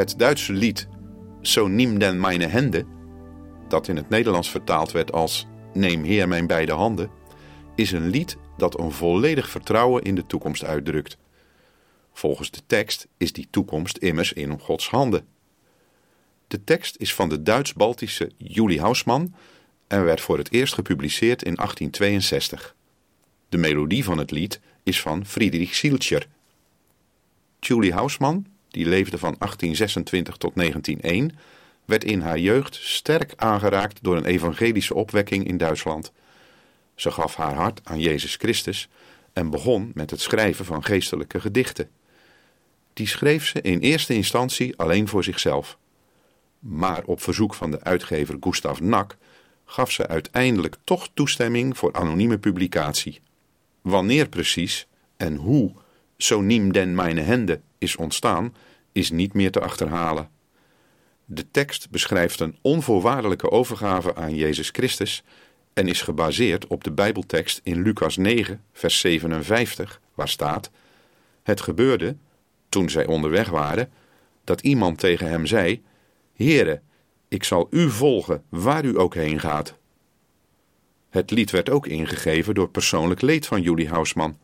Het Duitse lied So nimm den meine Hände, dat in het Nederlands vertaald werd als Neem Heer mijn beide handen, is een lied dat een volledig vertrouwen in de toekomst uitdrukt. Volgens de tekst is die toekomst immers in Gods handen. De tekst is van de Duits-Baltische Julie Hausmann en werd voor het eerst gepubliceerd in 1862. De melodie van het lied is van Friedrich Sieltjer. Julie Hausmann, die leefde van 1826 tot 1901, werd in haar jeugd sterk aangeraakt door een evangelische opwekking in Duitsland. Ze gaf haar hart aan Jezus Christus en begon met het schrijven van geestelijke gedichten. Die schreef ze in eerste instantie alleen voor zichzelf. Maar op verzoek van de uitgever Gustav Nack gaf ze uiteindelijk toch toestemming voor anonieme publicatie. Wanneer precies en hoe So niem den meine is ontstaan, is niet meer te achterhalen. De tekst beschrijft een onvoorwaardelijke overgave aan Jezus Christus en is gebaseerd op de Bijbeltekst in Lucas 9, vers 57, waar staat: Het gebeurde, toen zij onderweg waren, dat iemand tegen hem zei: Heere, ik zal u volgen waar u ook heen gaat. Het lied werd ook ingegeven door persoonlijk leed van Julie Hausman.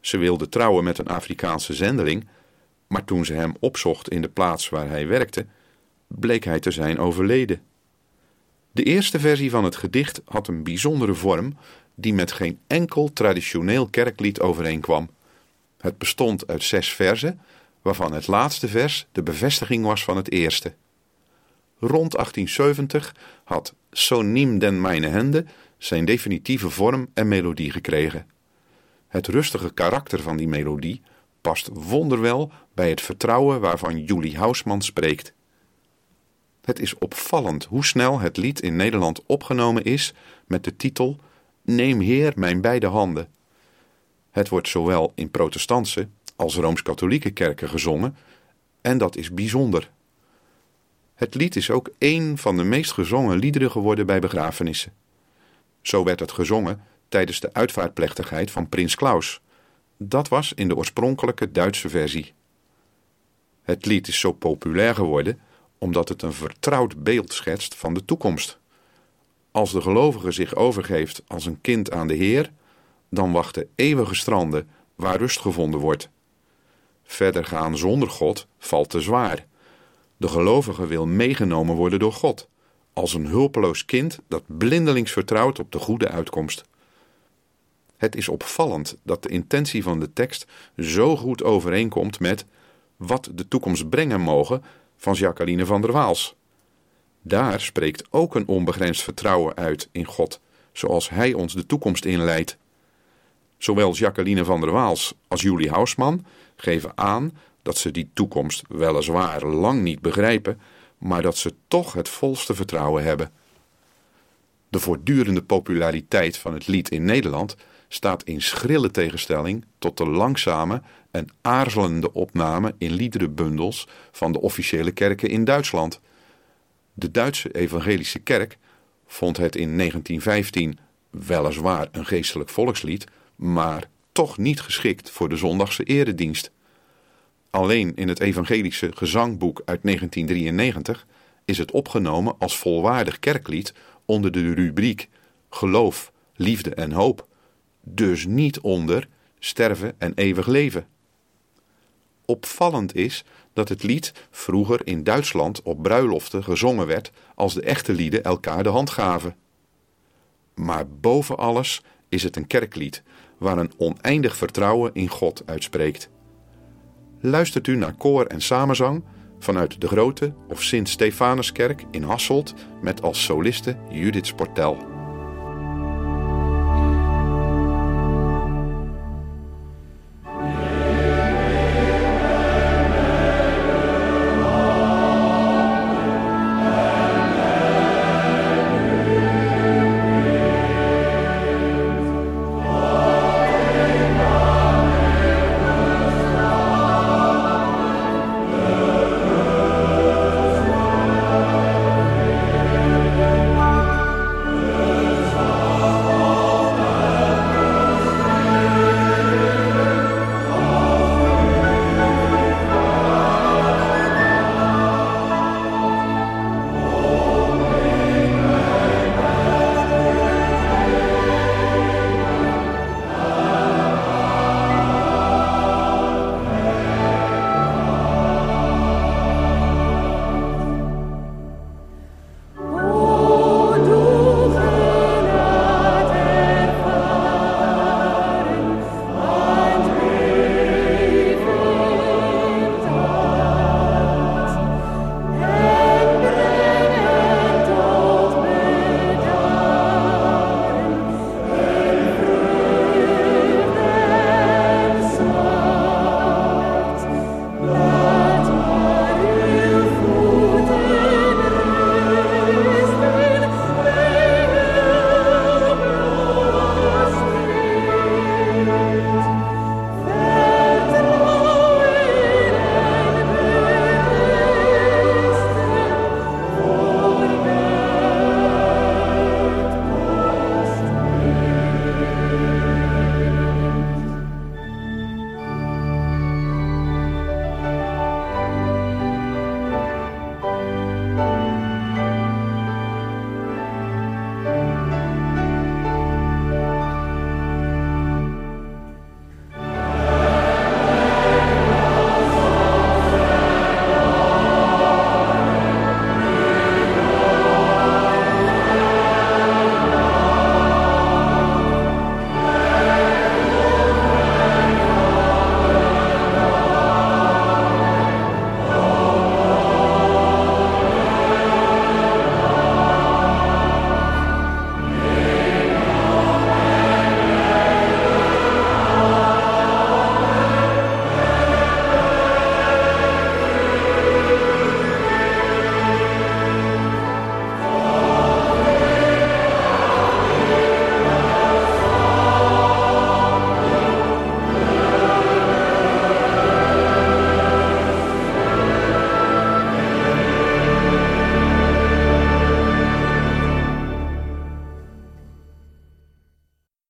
Ze wilde trouwen met een Afrikaanse zendeling, maar toen ze hem opzocht in de plaats waar hij werkte, bleek hij te zijn overleden. De eerste versie van het gedicht had een bijzondere vorm die met geen enkel traditioneel kerklied overeenkwam. Het bestond uit zes verzen, waarvan het laatste vers de bevestiging was van het eerste. Rond 1870 had So niem den meine Hände zijn definitieve vorm en melodie gekregen. Het rustige karakter van die melodie past wonderwel bij het vertrouwen waarvan Julie Hausman spreekt. Het is opvallend hoe snel het lied in Nederland opgenomen is met de titel Neem Heer mijn beide handen. Het wordt zowel in protestantse als rooms-katholieke kerken gezongen en dat is bijzonder. Het lied is ook één van de meest gezongen liederen geworden bij begrafenissen. Zo werd het gezongen tijdens de uitvaartplechtigheid van prins Klaus. Dat was in de oorspronkelijke Duitse versie. Het lied is zo populair geworden omdat het een vertrouwd beeld schetst van de toekomst. Als de gelovige zich overgeeft als een kind aan de Heer, dan wachten eeuwige stranden waar rust gevonden wordt. Verder gaan zonder God valt te zwaar. De gelovige wil meegenomen worden door God, als een hulpeloos kind dat blindelings vertrouwt op de goede uitkomst. Het is opvallend dat de intentie van de tekst zo goed overeenkomt met wat de toekomst brengen mogen van Jacqueline van der Waals. Daar spreekt ook een onbegrensd vertrouwen uit in God, zoals Hij ons de toekomst inleidt. Zowel Jacqueline van der Waals als Julie Hausman geven aan dat ze die toekomst weliswaar lang niet begrijpen, maar dat ze toch het volste vertrouwen hebben. De voortdurende populariteit van het lied in Nederland staat in schrille tegenstelling tot de langzame en aarzelende opname in liederenbundels van de officiële kerken in Duitsland. De Duitse evangelische kerk vond het in 1915 weliswaar een geestelijk volkslied, maar toch niet geschikt voor de zondagse eredienst. Alleen in het evangelische gezangboek uit 1993 is het opgenomen als volwaardig kerklied onder de rubriek Geloof, Liefde en Hoop, dus niet onder sterven en eeuwig leven. Opvallend is dat het lied vroeger in Duitsland op bruiloften gezongen werd als de echte lieden elkaar de hand gaven. Maar boven alles is het een kerklied waar een oneindig vertrouwen in God uitspreekt. Luistert u naar koor en samenzang vanuit de Grote of Sint-Stefanuskerk in Hasselt met als soliste Judith Sportel.